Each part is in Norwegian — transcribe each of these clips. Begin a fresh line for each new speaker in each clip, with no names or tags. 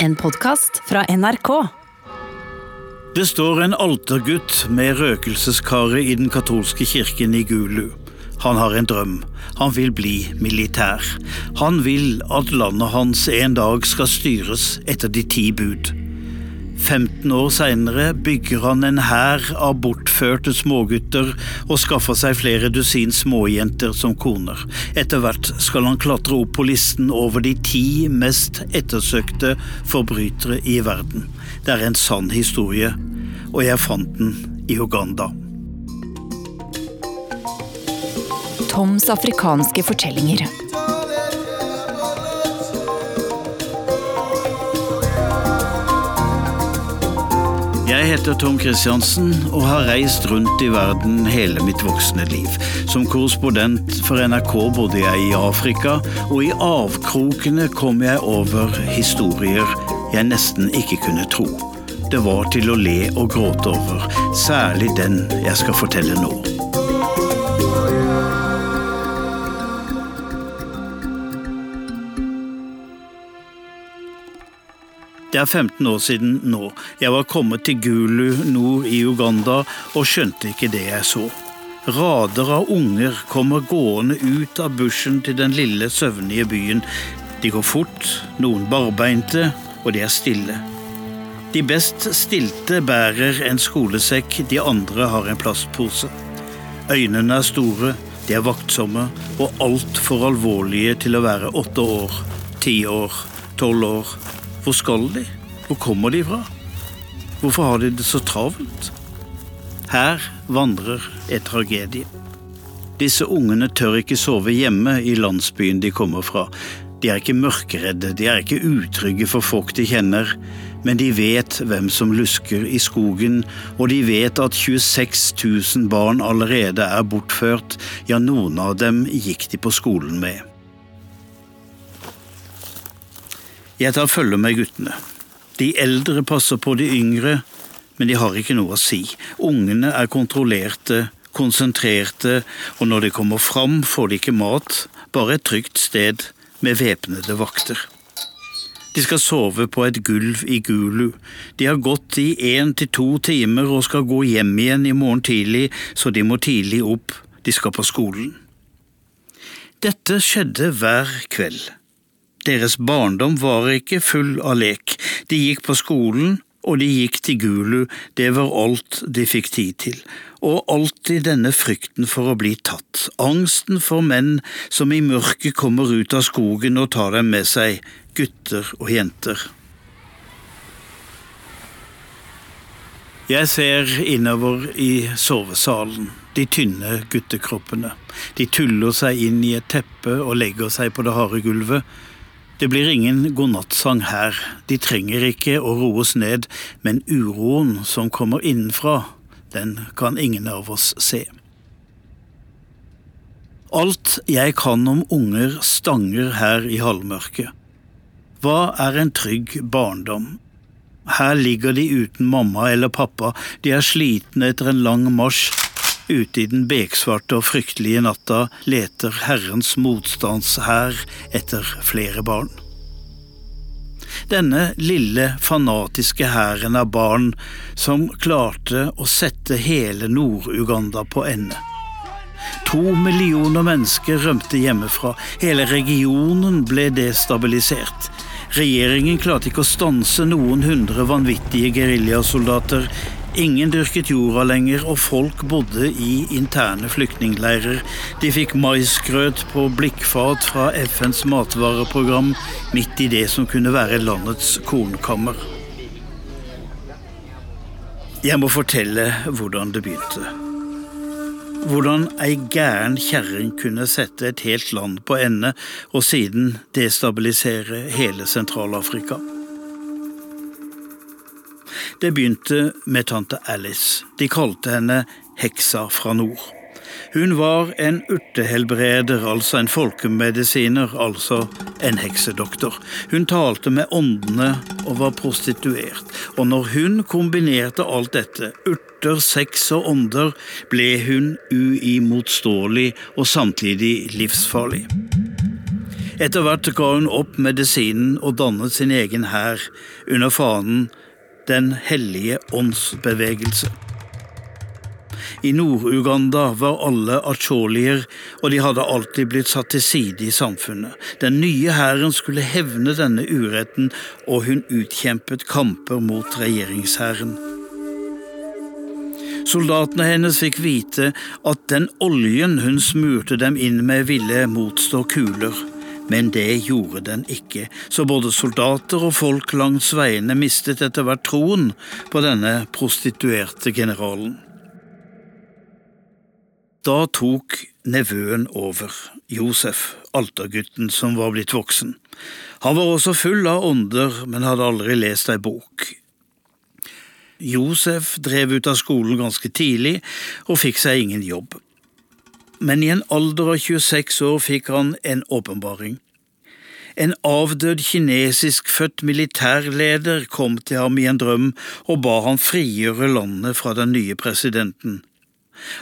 En podkast fra NRK.
Det står en altergutt med røkelseskaret i den katolske kirken i Gulu. Han har en drøm. Han vil bli militær. Han vil at landet hans en dag skal styres etter de ti bud. 15 år seinere bygger han en hær av bortførte smågutter og skaffer seg flere dusin småjenter som koner. Etter hvert skal han klatre opp på listen over de ti mest ettersøkte forbrytere i verden. Det er en sann historie, og jeg fant den i Uganda.
Toms afrikanske fortellinger.
Jeg heter Tom Christiansen og har reist rundt i verden hele mitt voksne liv. Som korrespondent for NRK bodde jeg i Afrika, og i avkrokene kom jeg over historier jeg nesten ikke kunne tro. Det var til å le og gråte over, særlig den jeg skal fortelle nå. Det er 15 år siden nå. Jeg var kommet til Gulu nord i Uganda og skjønte ikke det jeg så. Rader av unger kommer gående ut av bushen til den lille, søvnige byen. De går fort, noen barbeinte, og de er stille. De best stilte bærer en skolesekk, de andre har en plastpose. Øynene er store, de er vaktsomme og altfor alvorlige til å være åtte år, ti år, tolv år. Hvor skal de? Hvor kommer de fra? Hvorfor har de det så travelt? Her vandrer en tragedie. Disse ungene tør ikke sove hjemme i landsbyen de kommer fra. De er ikke mørkeredde, de er ikke utrygge for folk de kjenner, men de vet hvem som lusker i skogen, og de vet at 26 000 barn allerede er bortført, ja, noen av dem gikk de på skolen med. Jeg tar følge med guttene. De eldre passer på de yngre, men de har ikke noe å si. Ungene er kontrollerte, konsentrerte, og når de kommer fram, får de ikke mat, bare et trygt sted med væpnede vakter. De skal sove på et gulv i Gulu. De har gått i én til to timer og skal gå hjem igjen i morgen tidlig, så de må tidlig opp. De skal på skolen. Dette skjedde hver kveld. Deres barndom var ikke full av lek. De gikk på skolen, og de gikk til Gulu, det var alt de fikk tid til. Og alltid denne frykten for å bli tatt, angsten for menn som i mørket kommer ut av skogen og tar dem med seg, gutter og jenter. Jeg ser innover i sovesalen, de tynne guttekroppene. De tuller seg inn i et teppe og legger seg på det harde gulvet. Det blir ingen godnattsang her, de trenger ikke å roes ned, men uroen som kommer innenfra, den kan ingen av oss se. Alt jeg kan om unger stanger her i halvmørket. Hva er en trygg barndom? Her ligger de uten mamma eller pappa, de er slitne etter en lang marsj Ute i den beksvarte og fryktelige natta leter Herrens motstandshær etter flere barn. Denne lille, fanatiske hæren av barn som klarte å sette hele Nord-Uganda på ende. To millioner mennesker rømte hjemmefra, hele regionen ble destabilisert. Regjeringen klarte ikke å stanse noen hundre vanvittige geriljasoldater Ingen dyrket jorda lenger, og folk bodde i interne flyktningleirer. De fikk maisgrøt på blikkfat fra FNs matvareprogram midt i det som kunne være landets kornkammer. Jeg må fortelle hvordan det begynte. Hvordan ei gæren kjerring kunne sette et helt land på ende, og siden destabilisere hele Sentral-Afrika. Det begynte med tante Alice. De kalte henne Heksa fra nord. Hun var en urtehelbreder, altså en folkemedisiner, altså en heksedoktor. Hun talte med åndene og var prostituert, og når hun kombinerte alt dette, urter, sex og ånder, ble hun uimotståelig og samtidig livsfarlig. Etter hvert ga hun opp medisinen og dannet sin egen hær under fanen Den hellige åndsbevegelse. I Nord-Uganda var alle acholier, og de hadde alltid blitt satt til side i samfunnet. Den nye hæren skulle hevne denne uretten, og hun utkjempet kamper mot regjeringshæren. Soldatene hennes fikk vite at den oljen hun smurte dem inn med, ville motstå kuler. Men det gjorde den ikke, så både soldater og folk langs veiene mistet etter hvert troen på denne prostituerte generalen. Da tok nevøen over, Josef, altergutten som var blitt voksen. Han var også full av ånder, men hadde aldri lest ei bok. Josef drev ut av skolen ganske tidlig og fikk seg ingen jobb. Men i en alder av 26 år fikk han en åpenbaring. En avdød kinesisk født militærleder kom til ham i en drøm og ba han frigjøre landet fra den nye presidenten.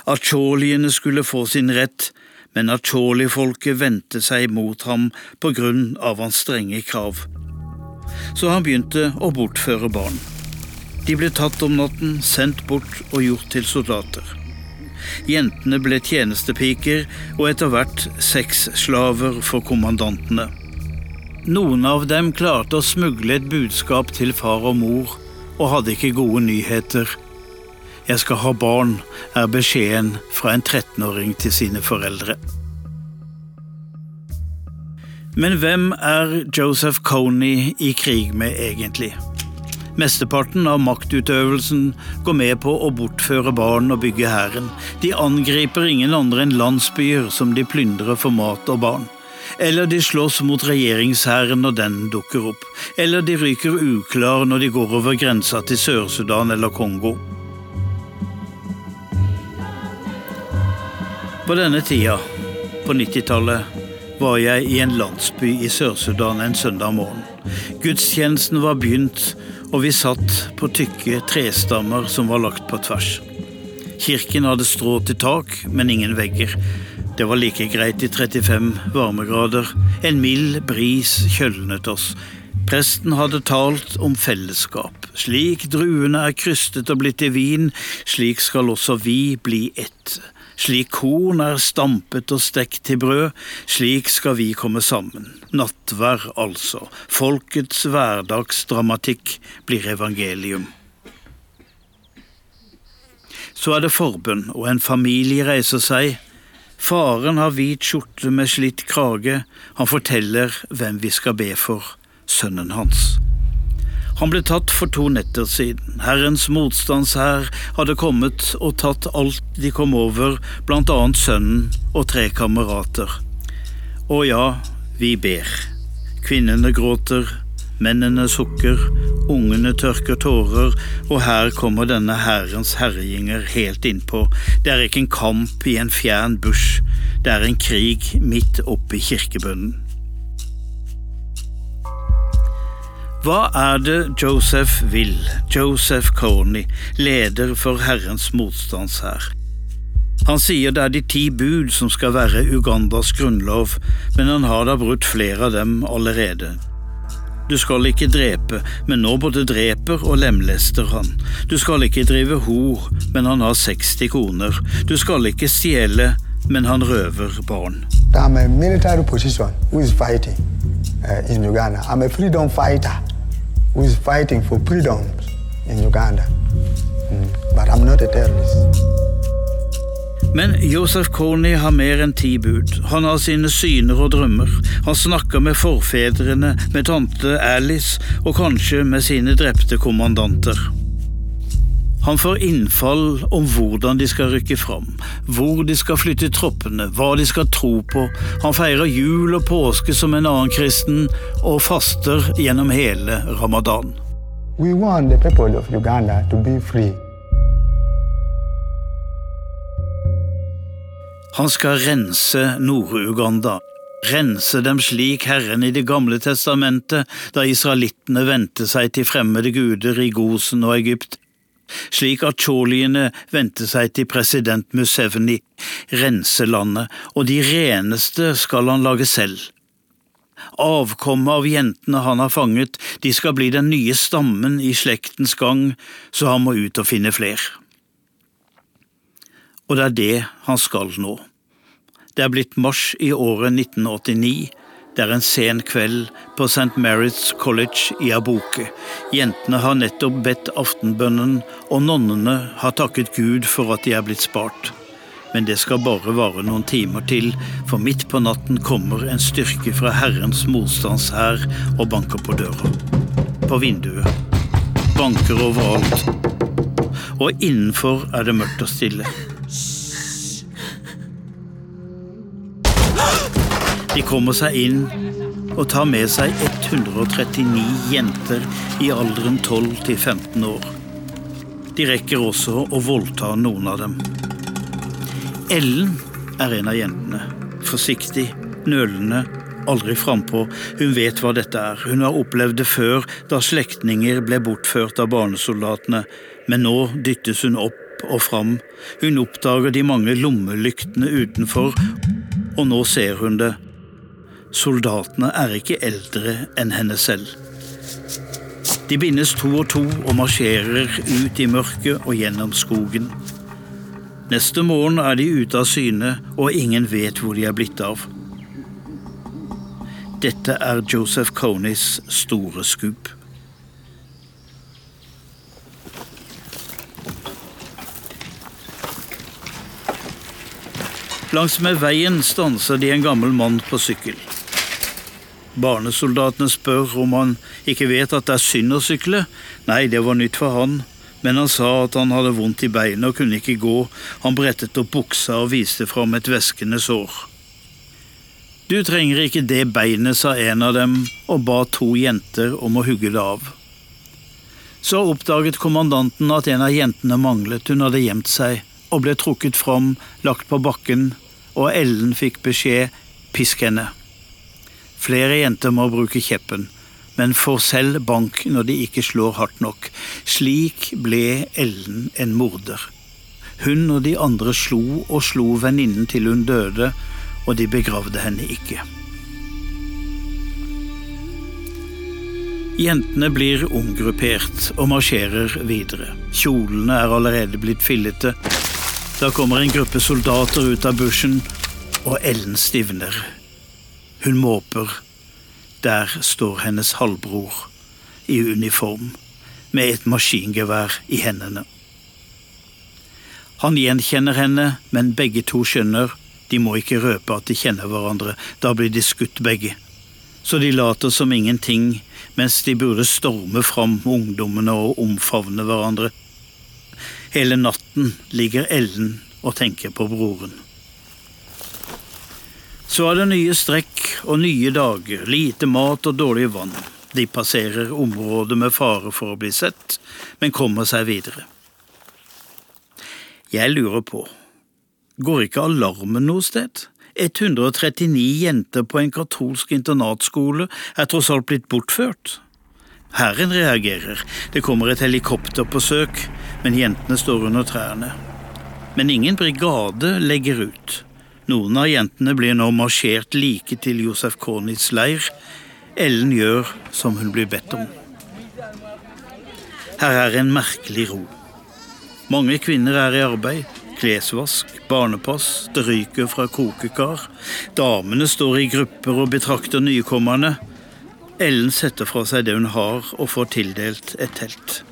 Acholiene skulle få sin rett, men acholi-folket vendte seg mot ham på grunn av hans strenge krav. Så han begynte å bortføre barn. De ble tatt om natten, sendt bort og gjort til soldater. Jentene ble tjenestepiker og etter hvert sexslaver for kommandantene. Noen av dem klarte å smugle et budskap til far og mor, og hadde ikke gode nyheter. Jeg skal ha barn, er beskjeden fra en 13-åring til sine foreldre. Men hvem er Joseph Coney i krig med egentlig? Mesteparten av maktutøvelsen går med på å bortføre barn og bygge hæren. De angriper ingen andre enn landsbyer som de plyndrer for mat og barn. Eller de slåss mot regjeringshæren når den dukker opp. Eller de ryker uklar når de går over grensa til Sør-Sudan eller Kongo. På denne tida, på 90-tallet, var jeg i en landsby i Sør-Sudan en søndag morgen. Gudstjenesten var begynt, og vi satt på tykke trestammer som var lagt på tvers. Kirken hadde strå til tak, men ingen vegger. Det var like greit i 35 varmegrader. En mild bris kjølnet oss. Presten hadde talt om fellesskap. Slik druene er krystet og blitt til vin, slik skal også vi bli ett. Slik korn er stampet og stekt til brød, slik skal vi komme sammen. Nattvær, altså. Folkets hverdagsdramatikk blir evangelium. Så er det forbønn, og en familie reiser seg. Faren har hvit skjorte med slitt krage. Han forteller hvem vi skal be for, sønnen hans. Han ble tatt for to netter siden. Herrens motstandshær hadde kommet og tatt alt de kom over, blant annet sønnen og tre kamerater. Og ja, vi ber. Kvinnene gråter, mennene sukker, ungene tørker tårer, og her kommer denne hærens herjinger helt innpå. Det er ikke en kamp i en fjern bush, det er en krig midt oppe i kirkebønnen. Hva er det Joseph vil, Joseph Coney, leder for Herrens motstandshær? Han sier det er de ti bud som skal være Ugandas grunnlov, men han har da brutt flere av dem allerede. Du skal ikke drepe, men nå både dreper og lemlester han. Du skal ikke drive hor, men han har 60 koner. Du skal ikke stjele, men han røver barn.
I'm a military position who is fighting uh, in Uganda. I'm a freedom fighter who is fighting for freedom in Uganda. Mm. But I'm not a terrorist.
Men Josef Kony har mer enn ti bud. Han har sine syner og drømmer. Han snakker med forfedrene, med tante Alice og kanskje med sine drepte kommandanter. Han får innfall om hvordan de skal rykke fram, hvor de skal flytte troppene, hva de skal tro på. Han feirer jul og påske som en annen kristen, og faster gjennom hele ramadan.
We want the people of Uganda to be free.
Han skal rense Nord-Uganda. Rense dem slik Herren i Det gamle testamentet, da israelittene vendte seg til fremmede guder i Gosen og Egypt, slik at choliene vendte seg til president Museveni, rense landet, og de reneste skal han lage selv. Avkommet av jentene han har fanget, de skal bli den nye stammen i slektens gang, så han må ut og finne fler. Og det er det han skal nå. Det er blitt mars i året 1989. Det er en sen kveld på St. Mary's College i Aboke. Jentene har nettopp bedt aftenbønnen, og nonnene har takket Gud for at de er blitt spart. Men det skal bare vare noen timer til, for midt på natten kommer en styrke fra Herrens motstandshær og banker på døra. På vinduet. Banker overalt. Og innenfor er det mørkt og stille. De kommer seg inn og tar med seg 139 jenter i alderen 12 til 15 år. De rekker også å voldta noen av dem. Ellen er en av jentene. Forsiktig, nølende, aldri frampå. Hun vet hva dette er. Hun har opplevd det før, da slektninger ble bortført av barnesoldatene, men nå dyttes hun opp og fram. Hun oppdager de mange lommelyktene utenfor, og nå ser hun det Soldatene er ikke eldre enn henne selv. De bindes to og to og marsjerer ut i mørket og gjennom skogen. Neste morgen er de ute av syne, og ingen vet hvor de er blitt av. Dette er Joseph Coneys store skup. Langsmed veien stanser de en gammel mann på sykkel. Barnesoldatene spør om han ikke vet at det er synd å sykle. Nei, det var nytt for han, men han sa at han hadde vondt i beinet og kunne ikke gå. Han brettet opp buksa og viste fram et væskende sår. Du trenger ikke det beinet, sa en av dem og ba to jenter om å hugge det av. Så oppdaget kommandanten at en av jentene manglet, hun hadde gjemt seg og ble trukket fram, lagt på bakken, og Ellen fikk beskjed pisk henne. Flere jenter må bruke kjeppen, men får selv bank når de ikke slår hardt nok. Slik ble Ellen en morder. Hun og de andre slo og slo venninnen til hun døde, og de begravde henne ikke. Jentene blir omgruppert og marsjerer videre. Kjolene er allerede blitt fillete. Da kommer en gruppe soldater ut av bushen, og Ellen stivner. Hun måper. Der står hennes halvbror i uniform med et maskingevær i hendene. Han gjenkjenner henne, men begge to skjønner de må ikke røpe at de kjenner hverandre, da blir de skutt begge. Så de later som ingenting, mens de burde storme fram ungdommene og omfavne hverandre. Hele natten ligger Ellen og tenker på broren. Så er det nye strekk og nye dager, lite mat og dårlig vann. De passerer området med fare for å bli sett, men kommer seg videre. Jeg lurer på, går ikke alarmen noe sted? 139 jenter på en katolsk internatskole er tross alt blitt bortført. Herren reagerer, det kommer et helikopter på søk, men jentene står under trærne. Men ingen brigade legger ut. Noen av jentene blir nå marsjert like til Josef Kornits leir. Ellen gjør som hun blir bedt om. Her er en merkelig ro. Mange kvinner er i arbeid. Klesvask, barnepass, det ryker fra kokekar. Damene står i grupper og betrakter nykommerne. Ellen setter fra seg det hun har, og får tildelt et telt.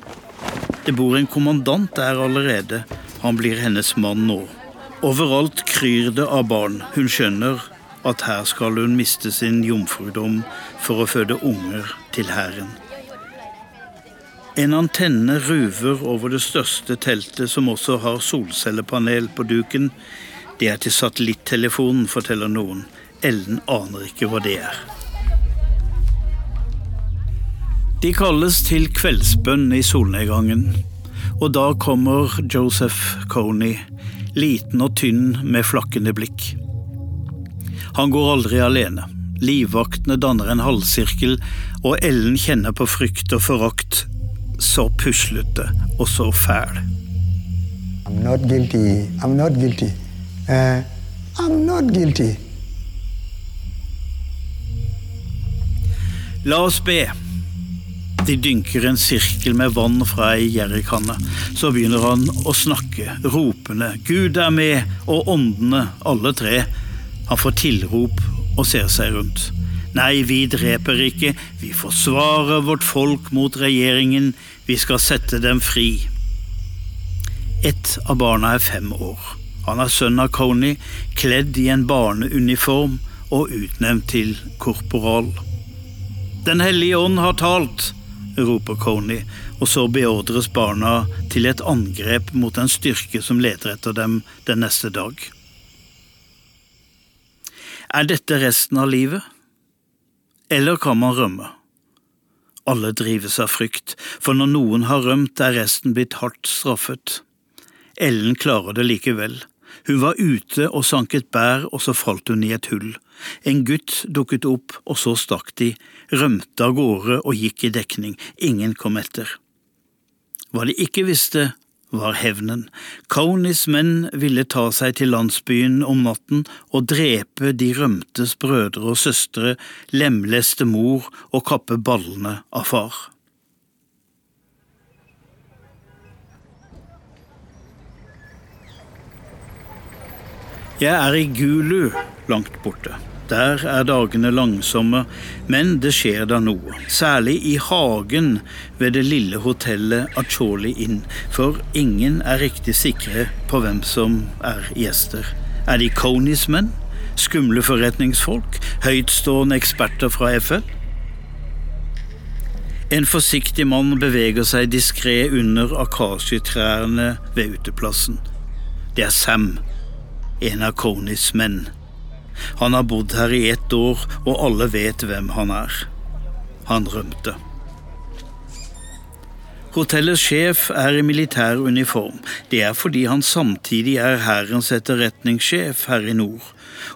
Det bor en kommandant der allerede. Han blir hennes mann nå. Overalt kryr det av barn. Hun skjønner at her skal hun miste sin jomfrudom for å føde unger til hæren. En antenne ruver over det største teltet, som også har solcellepanel på duken. Det er til satellittelefonen, forteller noen. Ellen aner ikke hva det er. De kalles til kveldsbønn i solnedgangen, og da kommer Joseph Coney liten og tynn med flakkende blikk. Han går aldri alene. Livvaktene danner en halvsirkel, og Ellen kjenner på frykt og forakt. Så puslete og så fæl.
I'm not guilty. I'm not guilty. Uh, I'm not guilty.
La oss be. De dynker en sirkel med vann fra ei jerrykanne. Så begynner han å snakke, ropende. Gud er med, og åndene, alle tre. Han får tilrop og ser seg rundt. Nei, vi dreper ikke, vi forsvarer vårt folk mot regjeringen, vi skal sette dem fri. Ett av barna er fem år. Han er sønn av Coney, kledd i en barneuniform og utnevnt til korporal. Den hellige ånd har talt, roper Coney, og så beordres barna til et angrep mot en styrke som leter etter dem den neste dag. Er dette resten av livet? Eller kan man rømme? Alle drives av frykt, for når noen har rømt, er resten blitt hardt straffet. Ellen klarer det likevel. Hun var ute og sanket bær, og så falt hun i et hull. En gutt dukket opp, og så stakk de, rømte av gårde og gikk i dekning, ingen kom etter. Hva de ikke visste, var hevnen. Kaunis menn ville ta seg til landsbyen om natten og drepe de rømtes brødre og søstre, lemleste mor og kappe ballene av far. Jeg er i Gulu, langt borte. Der er dagene langsomme, men det skjer da noe. Særlig i hagen ved det lille hotellet Acholi Inn, for ingen er riktig sikre på hvem som er gjester. Er de Coneys menn? Skumle forretningsfolk? Høytstående eksperter fra FL? En forsiktig mann beveger seg diskré under akasjetrærne ved uteplassen. Det er Sam en av Coneys menn. Han har bodd her i ett år, og alle vet hvem han er. Han rømte. Hotellets sjef er i militær uniform. Det er fordi han samtidig er hærens etterretningssjef her i nord.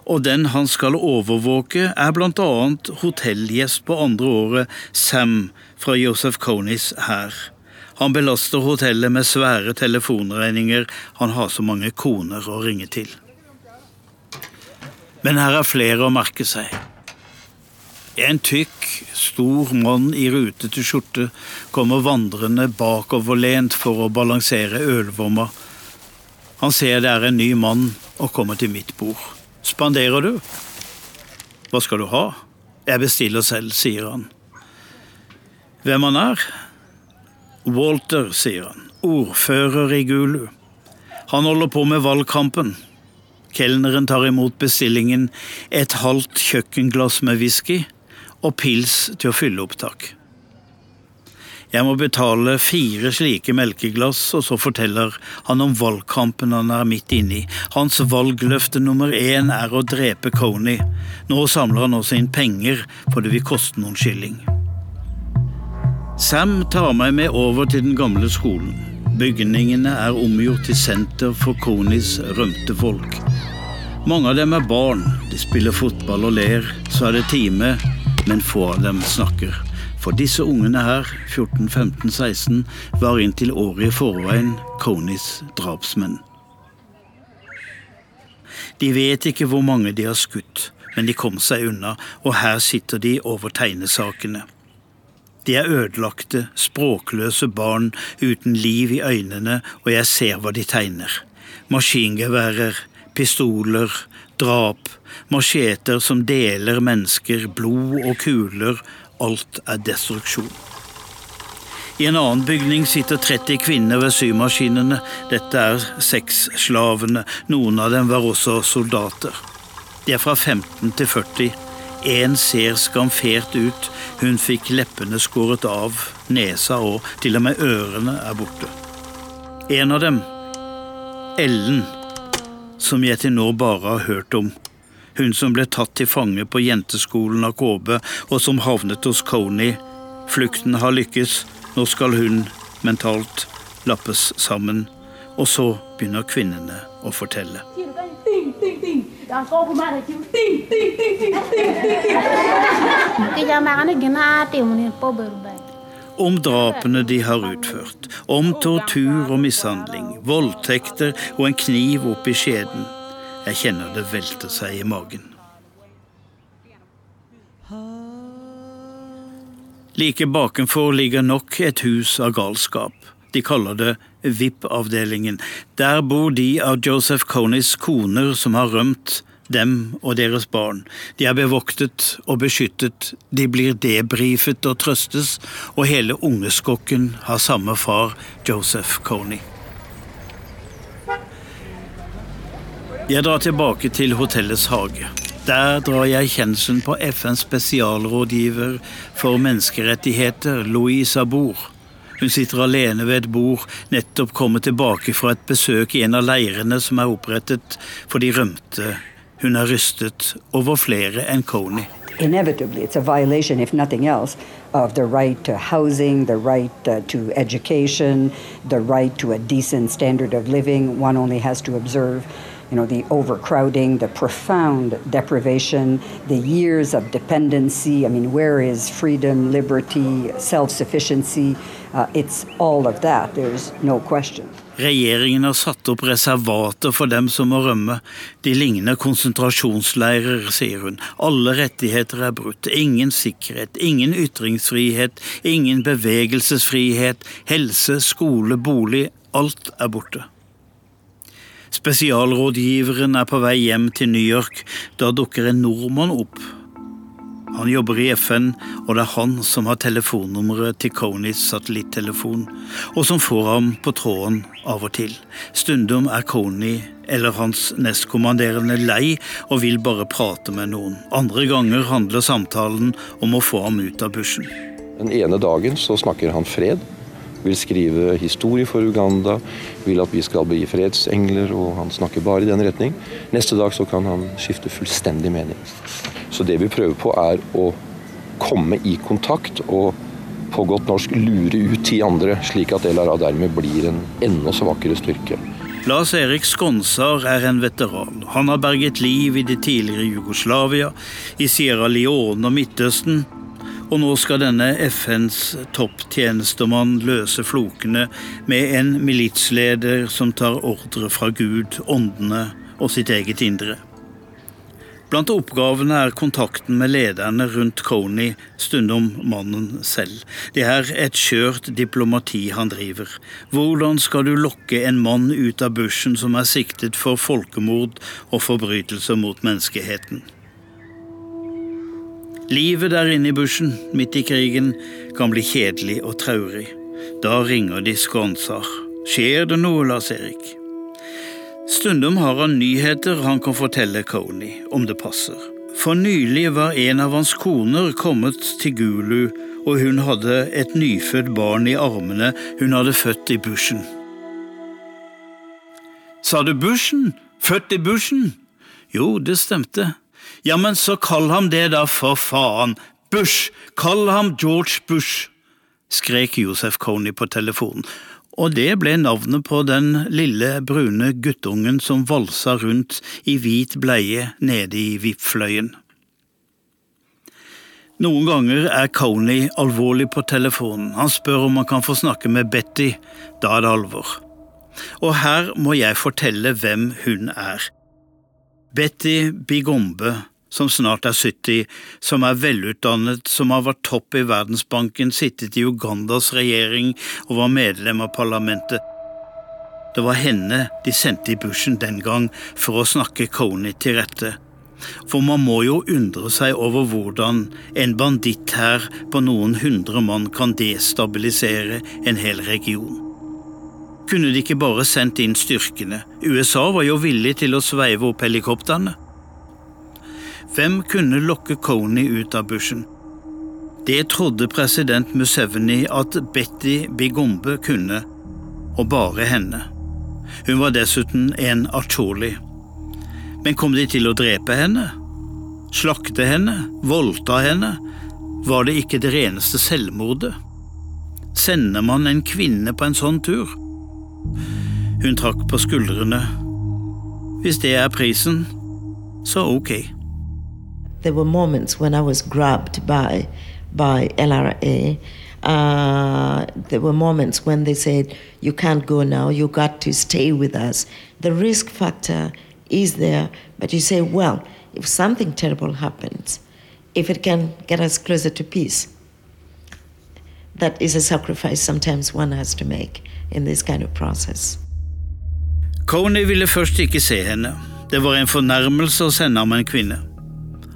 Og den han skal overvåke, er blant annet hotellgjest på andre året, Sam fra Joseph Coneys hær. Han belaster hotellet med svære telefonregninger, han har så mange koner å ringe til. Men her er flere å merke seg. En tykk, stor mann i rutete skjorte kommer vandrende bakoverlent for å balansere ølvomma. Han ser det er en ny mann og kommer til mitt bord. Spanderer du? Hva skal du ha? Jeg bestiller selv, sier han. Hvem han er? Walter, sier han. Ordfører i Gulu. Han holder på med valgkampen. Kelneren tar imot bestillingen, et halvt kjøkkenglass med whisky og pils til å fylle opp, takk. Jeg må betale fire slike melkeglass, og så forteller han om valgkampen han er midt inne i. Hans valgløfte nummer én er å drepe Coney. Nå samler han også inn penger, for det vil koste noen skilling. Sam tar meg med over til den gamle skolen. Bygningene er omgjort til senter for Konis rømte folk. Mange av dem er barn, de spiller fotball og ler, så er det time, men få av dem snakker. For disse ungene her, 14, 15, 16, var inntil året i forveien Konis drapsmenn. De vet ikke hvor mange de har skutt, men de kom seg unna, og her sitter de over tegnesakene. De er ødelagte, språkløse barn uten liv i øynene, og jeg ser hva de tegner. Maskingeværer, pistoler, drap, macheter som deler mennesker, blod og kuler. Alt er destruksjon. I en annen bygning sitter 30 kvinner ved symaskinene. Dette er sexslavene. Noen av dem var også soldater. De er fra 15 til 40. En ser skamfert ut. Hun fikk leppene skåret av, nesa og til og med ørene er borte. En av dem, Ellen, som jeg til nå bare har hørt om. Hun som ble tatt til fange på jenteskolen av KB, og som havnet hos Coney. Flukten har lykkes, nå skal hun, mentalt, lappes sammen. Og så begynner kvinnene å fortelle. Om drapene de har utført, om tortur og mishandling, voldtekter og en kniv opp i skjeden. Jeg kjenner det velter seg i magen. Like bakenfor ligger nok et hus av galskap. De kaller det VIP-avdelingen. Der bor de av Joseph Coneys koner som har rømt, dem og deres barn. De er bevoktet og beskyttet, de blir debrifet og trøstes, og hele ungeskokken har samme far, Joseph Coney. Jeg drar tilbake til hotellets hage. Der drar jeg kjenselen på FNs spesialrådgiver for menneskerettigheter, Louise Abour. Hun sitter alene ved et bord, nettopp kommet tilbake fra et besøk i en av leirene som er opprettet for de rømte. Hun er rystet over flere enn Coney.
Inevitably, it's a violation, if nothing else, of the right to housing, the right uh, to education, the right to a decent standard of living. One only has to observe you know, the overcrowding, the profound deprivation, the years of dependency. I mean, where is freedom, liberty, self sufficiency? Uh, no.
Regjeringen har satt opp reservater for dem som må rømme. De ligner konsentrasjonsleirer, sier hun. Alle rettigheter er brutt. Ingen sikkerhet, ingen ytringsfrihet, ingen bevegelsesfrihet. Helse, skole, bolig. Alt er borte. Spesialrådgiveren er på vei hjem til New York. Da dukker en nordmann opp. Han jobber i FN, og det er han som har telefonnummeret til Coneys satellittelefon, og som får ham på tråden av og til. Stundom er Coney eller hans nestkommanderende lei og vil bare prate med noen. Andre ganger handler samtalen om å få ham ut av bushen.
Den ene dagen så snakker han fred vil skrive historie for Uganda, vil at vi skal bli fredsengler, og han snakker bare i den retning. Neste dag så kan han skifte fullstendig mening. Så det vi prøver på, er å komme i kontakt og på godt norsk lure ut ti andre, slik at LRA dermed blir en enda svakere styrke.
Lars Erik Skonsar er en veteran. Han har berget liv i det tidligere Jugoslavia, i Sierra Leone og Midtøsten, og nå skal denne FNs topptjenestemann løse flokene med en militsleder som tar ordre fra Gud, åndene og sitt eget indre. Blant oppgavene er kontakten med lederne rundt Coney, stundom mannen selv. Det er et skjørt diplomati han driver. Hvordan skal du lokke en mann ut av bushen som er siktet for folkemord og forbrytelser mot menneskeheten? Livet der inne i bushen, midt i krigen, kan bli kjedelig og traurig. Da ringer de skånser. Skjer det noe, Lars-Erik? Stundom har han nyheter han kan fortelle Coney, om det passer. For nylig var en av hans koner kommet til Gulu, og hun hadde et nyfødt barn i armene hun hadde født i bushen. Sa du bushen? Født i bushen? Jo, det stemte. Ja, men så kall ham det, da, for faen! Bush! Kall ham George Bush! skrek Josef Coney på telefonen, og det ble navnet på den lille, brune guttungen som valsa rundt i hvit bleie nede i VIP-fløyen. Noen ganger er Coney alvorlig på telefonen. Han spør om han kan få snakke med Betty. Da er det alvor. Og her må jeg fortelle hvem hun er. Betty Bigombe som snart er 70, som er velutdannet, som har vært topp i Verdensbanken, sittet i Ugandas regjering og var medlem av parlamentet. Det var henne de sendte i bushen den gang for å snakke Coney til rette. For man må jo undre seg over hvordan en banditt her på noen hundre mann kan destabilisere en hel region. Kunne de ikke bare sendt inn styrkene? USA var jo villig til å sveive opp helikoptrene. Hvem kunne lokke Coney ut av bushen? Det trodde president Museveni at Betty Bigombe kunne, og bare henne. Hun var dessuten en acholi. Men kom de til å drepe henne? Slakte henne? Voldta henne? Var det ikke det reneste selvmordet? Sender man en kvinne på en sånn tur? Hun trakk på skuldrene. Hvis det er prisen, så ok.
There were moments when I was grabbed by by LRA. Uh, there were moments when they said, "You can't go now. You got to stay with us." The risk factor is there, but you say, "Well, if something terrible happens, if it can get us closer to peace, that is a sacrifice sometimes one has to make in this kind of process.
Coney ville først ikke se henne. Det var en fornærmelse å sende ham en kvinne.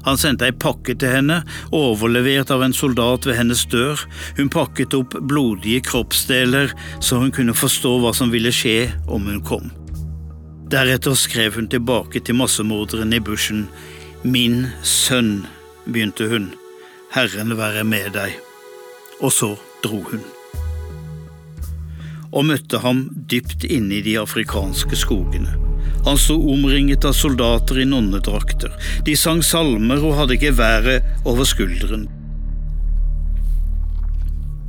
Han sendte ei pakke til henne, overlevert av en soldat ved hennes dør. Hun pakket opp blodige kroppsdeler så hun kunne forstå hva som ville skje om hun kom. Deretter skrev hun tilbake til massemorderen i bushen. Min sønn, begynte hun. Herren være med deg. Og så dro hun. Og møtte ham dypt inne i de afrikanske skogene. Han sto omringet av soldater i nonnedrakter. De sang salmer og hadde geværet over skulderen.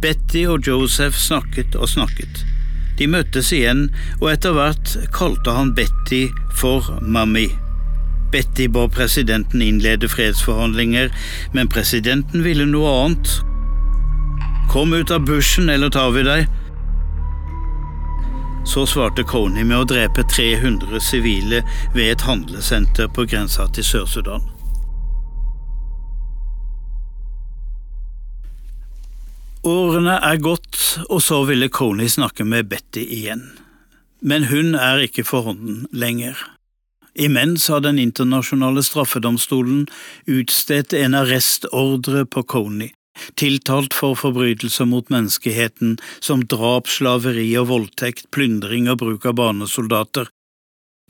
Betty og Joseph snakket og snakket. De møttes igjen, og etter hvert kalte han Betty for Mami. Betty ba presidenten innlede fredsforhandlinger, men presidenten ville noe annet. Kom ut av bushen, eller tar vi deg. Så svarte Coney med å drepe 300 sivile ved et handlesenter på grensa til Sør-Sudan. Årene er gått, og så ville Coney snakke med Betty igjen. Men hun er ikke for hånden lenger. Imens har Den internasjonale straffedomstolen utstedt en arrestordre på Coney, tiltalt for forbrytelser mot menneskeheten som drap, slaveri og voldtekt, plyndring og bruk av barnesoldater.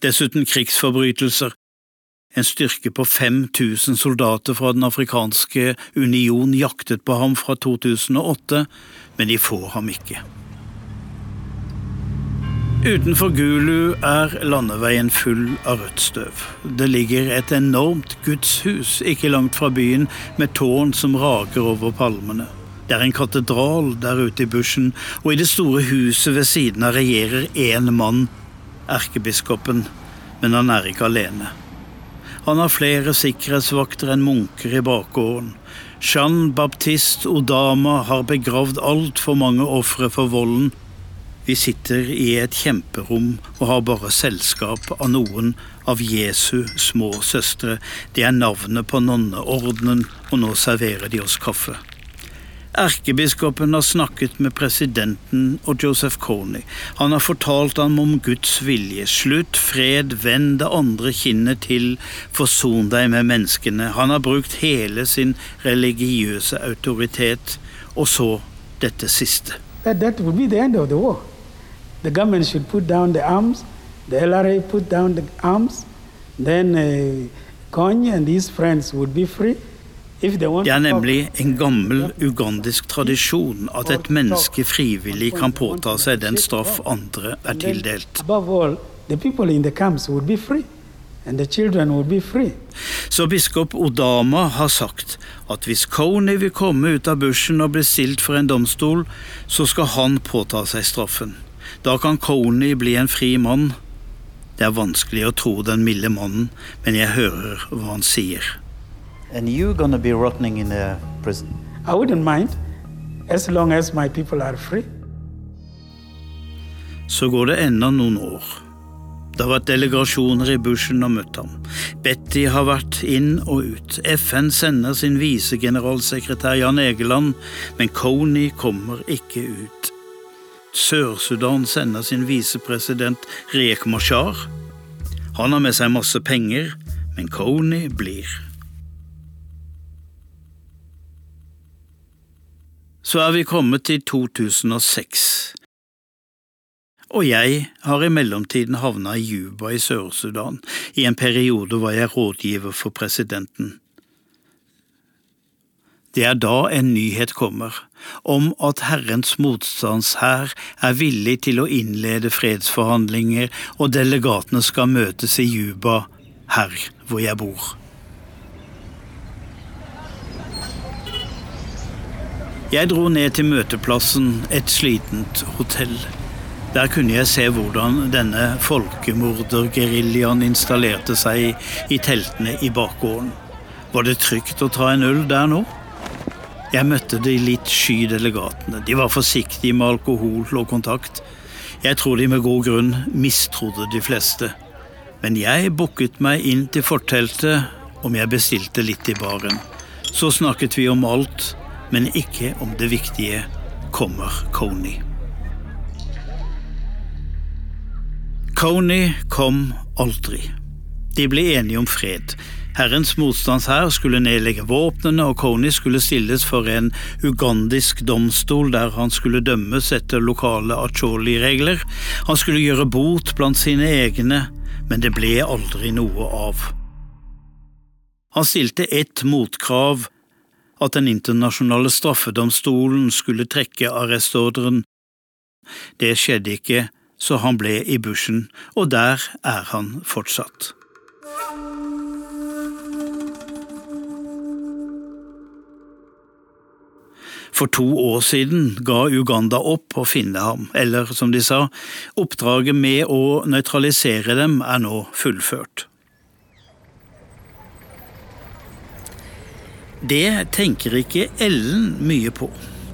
Dessuten krigsforbrytelser, en styrke på 5000 soldater fra Den afrikanske union jaktet på ham fra 2008, men de får ham ikke. Utenfor Gulu er landeveien full av rødt støv. Det ligger et enormt gudshus ikke langt fra byen, med tårn som rager over palmene. Det er en katedral der ute i bushen, og i det store huset ved siden av regjerer én mann, erkebiskopen, men han er ikke alene. Han har flere sikkerhetsvakter enn munker i bakgården. Jean Baptiste Odama har begravd altfor mange ofre for volden. Vi sitter i et kjemperom og har bare selskap av noen av Jesu små søstre. Det er navnet på nonneordenen, og nå serverer de oss kaffe. Erkebiskopen har snakket med presidenten og Joseph Coney. Han har fortalt ham om Guds vilje. Slutt fred, vend det andre kinnet til, forson deg med menneskene. Han har brukt hele sin religiøse autoritet. Og så dette siste.
That, that the government should put down the arms. The LRA put down the arms. Then uh, Kony and his friends would be free.
Det er nemlig en gammel ugandisk tradisjon at et menneske frivillig kan påta seg den straff andre er tildelt. Så biskop Odama har sagt at hvis Kony vil komme ut av bushen og bli stilt for en domstol, så skal han påta seg straffen. Da kan Coney bli en fri mann. Det er vanskelig å tro den milde mannen, men jeg hører hva han sier.
And you're gonna be rotting in a prison.
I wouldn't mind, as long as my people are free.
Så går det enda noen år. Det har vært delegasjoner i bushen og møtt ham. Betty har vært inn og ut. FN sender sin visegeneralsekretær Jan Egeland, men Coney kommer ikke ut. Sør-Sudan sender sin visepresident Riek Mashar. Han har med seg masse penger, men Kony blir. Så er vi kommet til 2006 og jeg har i mellomtiden havna i Juba i Sør-Sudan. I en periode var jeg rådgiver for presidenten. Det er da en nyhet kommer, om at Herrens motstandshær er villig til å innlede fredsforhandlinger, og delegatene skal møtes i Juba, her hvor jeg bor. Jeg dro ned til møteplassen, et slitent hotell. Der kunne jeg se hvordan denne folkemordergeriljaen installerte seg i teltene i bakgården. Var det trygt å ta en øl der nå? Jeg møtte de litt sky delegatene. De var forsiktige med alkohol og kontakt. Jeg tror de med god grunn mistrodde de fleste. Men jeg booket meg inn til forteltet om jeg bestilte litt i baren. Så snakket vi om alt, men ikke om det viktige kommer Coney. Coney kom aldri. De ble enige om fred. Herrens motstandshær skulle nedlegge våpnene, og Coney skulle stilles for en ugandisk domstol der han skulle dømmes etter lokale acholi-regler. Han skulle gjøre bot blant sine egne, men det ble aldri noe av. Han stilte ett motkrav, at Den internasjonale straffedomstolen skulle trekke arrestordren. Det skjedde ikke, så han ble i bushen, og der er han fortsatt. For to år siden ga Uganda opp å finne ham, eller som de sa, oppdraget med å nøytralisere dem er nå fullført. Det tenker ikke Ellen mye på.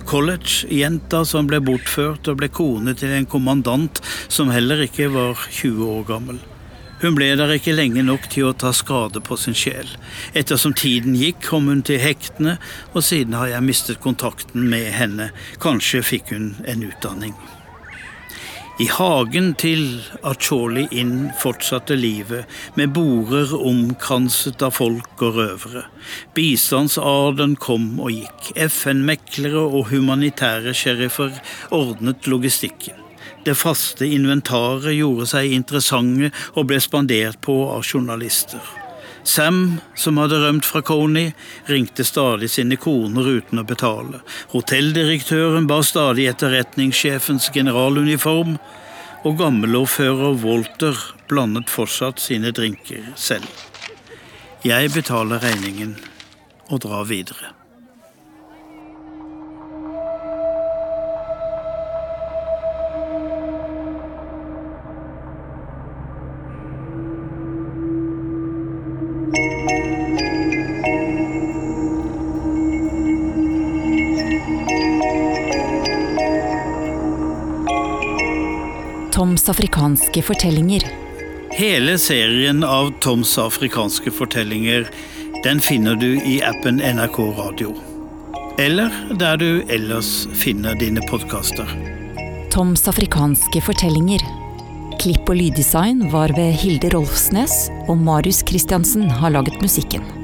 College-jenta som ble bortført og ble kone til en kommandant som heller ikke var 20 år gammel. Hun ble der ikke lenge nok til å ta skade på sin sjel. Ettersom tiden gikk, kom hun til hektene, og siden har jeg mistet kontakten med henne. Kanskje fikk hun en utdanning. I hagen til Acholi Inn fortsatte livet, med borer omkranset av folk og røvere. Bistandsarden kom og gikk. FN-meklere og humanitære sheriffer ordnet logistikken. Det faste inventaret gjorde seg interessante og ble spandert på av journalister. Sam, som hadde rømt fra Coney, ringte stadig sine koner uten å betale. Hotelldirektøren bar stadig etterretningssjefens generaluniform, og gammelordfører Walter blandet fortsatt sine drinker selv. Jeg betaler regningen og drar videre.
Afrikanske fortellinger.
Hele serien av Toms afrikanske fortellinger den finner du i appen NRK Radio. Eller der du ellers finner dine podkaster.
Toms afrikanske fortellinger. Klipp og lyddesign var ved Hilde Rolfsnes, og Marius Christiansen har laget musikken.